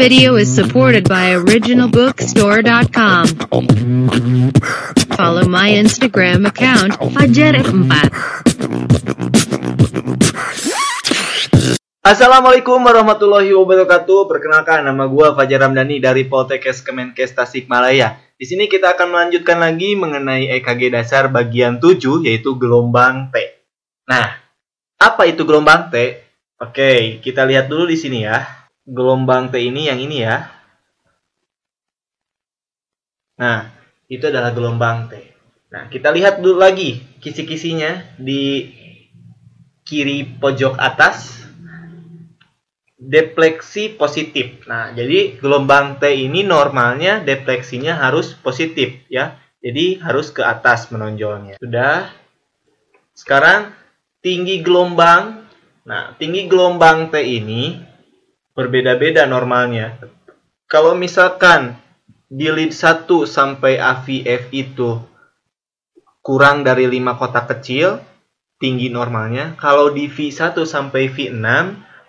video is supported by originalbookstore.com. Follow my Instagram account, Fajar4. Assalamualaikum warahmatullahi wabarakatuh. Perkenalkan nama gua Fajar Ramdhani dari Poltekkes Kemenkes Tasikmalaya. Di sini kita akan melanjutkan lagi mengenai EKG dasar bagian 7 yaitu gelombang T. Nah, apa itu gelombang T? Oke, kita lihat dulu di sini ya gelombang T ini yang ini ya. Nah, itu adalah gelombang T. Nah, kita lihat dulu lagi kisi-kisinya di kiri pojok atas. Defleksi positif. Nah, jadi gelombang T ini normalnya defleksinya harus positif ya. Jadi harus ke atas menonjolnya. Sudah. Sekarang tinggi gelombang. Nah, tinggi gelombang T ini berbeda-beda normalnya. Kalau misalkan di lead 1 sampai AVF itu kurang dari 5 kotak kecil, tinggi normalnya. Kalau di V1 sampai V6,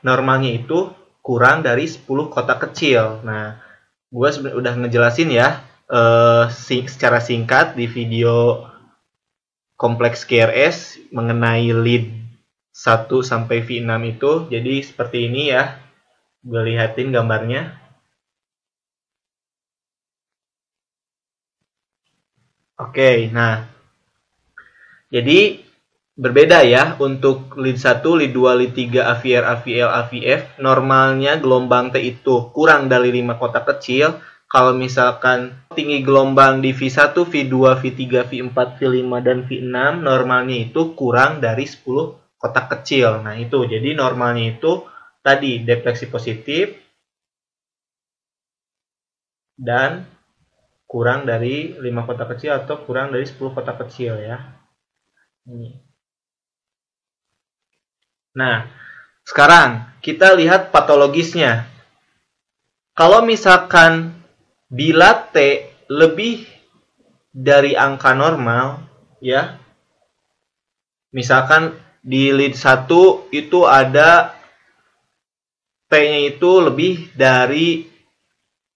normalnya itu kurang dari 10 kotak kecil. Nah, gue udah ngejelasin ya uh, secara singkat di video kompleks KRS mengenai lead 1 sampai V6 itu. Jadi seperti ini ya gue lihatin gambarnya Oke, nah jadi berbeda ya untuk lead 1, lead 2, lead 3, AVR, AVL, AVF. Normalnya gelombang T itu kurang dari 5 kotak kecil. Kalau misalkan tinggi gelombang di V1, V2, V3, V4, V5, dan V6, normalnya itu kurang dari 10 kotak kecil. Nah itu, jadi normalnya itu tadi defleksi positif dan kurang dari 5 kotak kecil atau kurang dari 10 kotak kecil ya. Ini. Nah, sekarang kita lihat patologisnya. Kalau misalkan bila T lebih dari angka normal ya. Misalkan di lead 1 itu ada T-nya itu lebih dari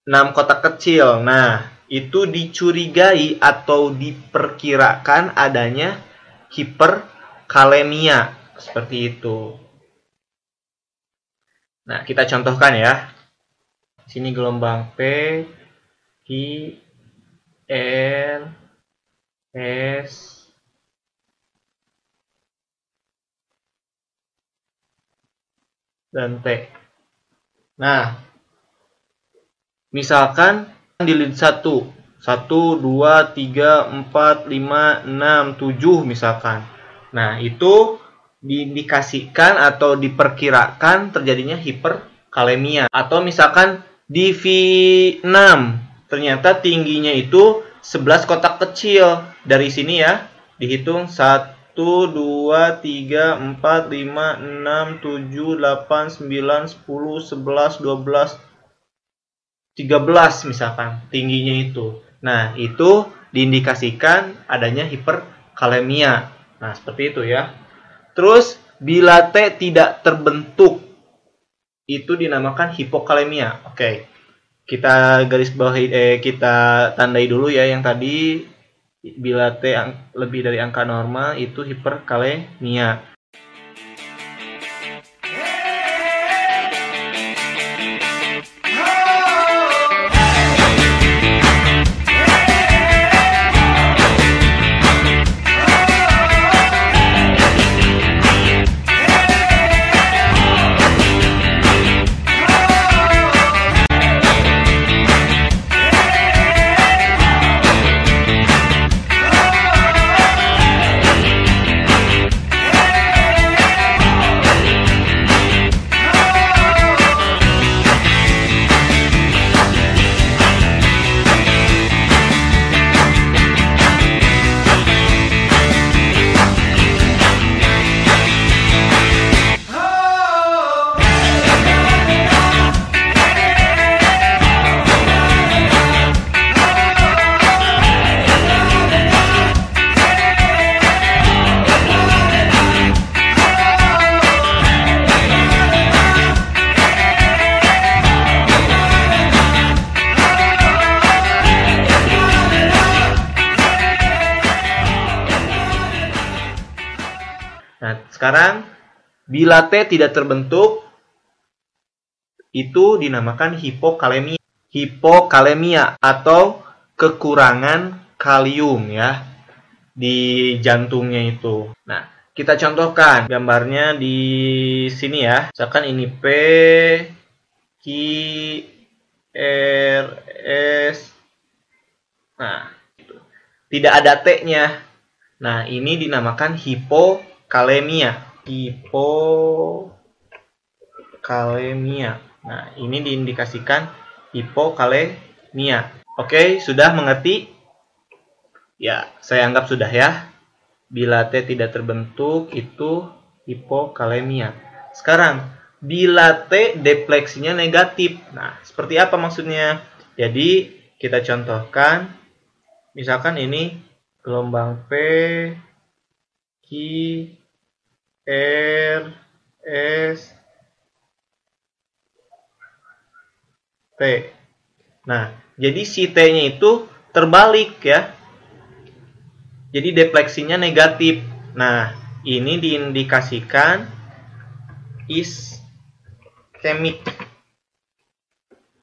6 kotak kecil. Nah, itu dicurigai atau diperkirakan adanya hiperkalemia. Seperti itu. Nah, kita contohkan ya. Sini gelombang P, I, L, S, dan T. Nah, misalkan di lead 1, 1, 2, 3, 4, 5, 6, 7 misalkan. Nah, itu diindikasikan atau diperkirakan terjadinya hiperkalemia. Atau misalkan di V6, ternyata tingginya itu 11 kotak kecil. Dari sini ya, dihitung 1, 1, 2, 3, 4, 5, 6, 7, 8, 9, 10, 11, 12, 13 misalkan tingginya itu. Nah, itu diindikasikan adanya hiperkalemia. Nah, seperti itu ya. Terus bila T tidak terbentuk itu dinamakan hipokalemia. Oke. Kita garis bawahi eh kita tandai dulu ya yang tadi bila T lebih dari angka normal itu hiperkalemia. Sekarang bila T tidak terbentuk itu dinamakan hipokalemia. Hipokalemia atau kekurangan kalium ya di jantungnya itu. Nah, kita contohkan gambarnya di sini ya. Misalkan ini P Q R S Nah, tidak ada T-nya. Nah, ini dinamakan hipokalemia. Hipokalemia. Nah, ini diindikasikan hipokalemia. Oke, sudah mengerti? Ya, saya anggap sudah ya. Bila T tidak terbentuk, itu hipokalemia. Sekarang, bila T depleksinya negatif. Nah, seperti apa maksudnya? Jadi, kita contohkan misalkan ini gelombang P Q R S T. Nah, jadi si T-nya itu terbalik ya. Jadi defleksinya negatif. Nah, ini diindikasikan ischemic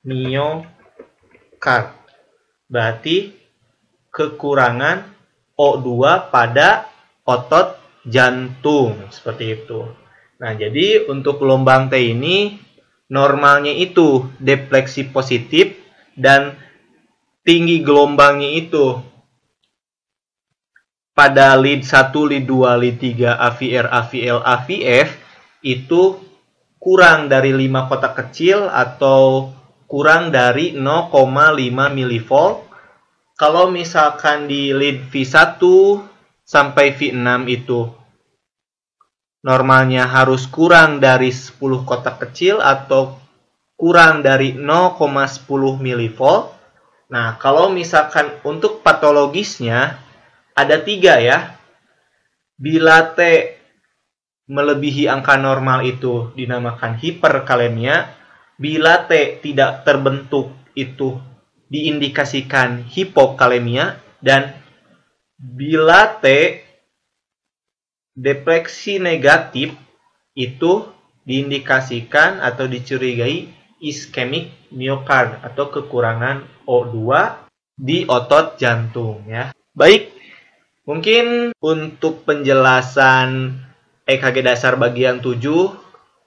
myocard. Berarti kekurangan O2 pada otot jantung seperti itu. Nah, jadi untuk gelombang T ini normalnya itu defleksi positif dan tinggi gelombangnya itu pada lead 1, lead 2, lead 3, AVR, AVL, AVF itu kurang dari 5 kotak kecil atau kurang dari 0,5 mV kalau misalkan di lead V1 sampai V6 itu normalnya harus kurang dari 10 kotak kecil atau kurang dari 0,10 mV. Nah, kalau misalkan untuk patologisnya ada tiga ya. Bila T melebihi angka normal itu dinamakan hiperkalemia. Bila T tidak terbentuk itu diindikasikan hipokalemia dan bila T depresi negatif itu diindikasikan atau dicurigai iskemik miokard atau kekurangan O2 di otot jantung ya. Baik, mungkin untuk penjelasan EKG dasar bagian 7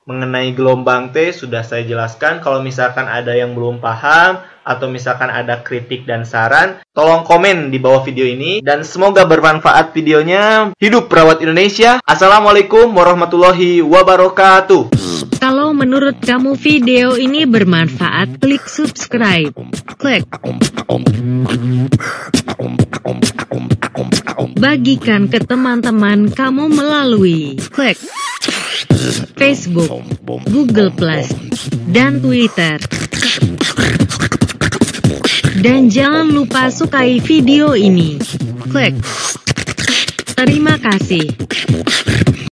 mengenai gelombang T sudah saya jelaskan. Kalau misalkan ada yang belum paham atau misalkan ada kritik dan saran, tolong komen di bawah video ini dan semoga bermanfaat videonya. Hidup perawat Indonesia. Assalamualaikum warahmatullahi wabarakatuh. Kalau menurut kamu video ini bermanfaat, klik subscribe. Klik. Bagikan ke teman-teman kamu melalui klik Facebook, Google Plus, dan Twitter. Dan jangan lupa sukai video ini. Klik. Terima kasih.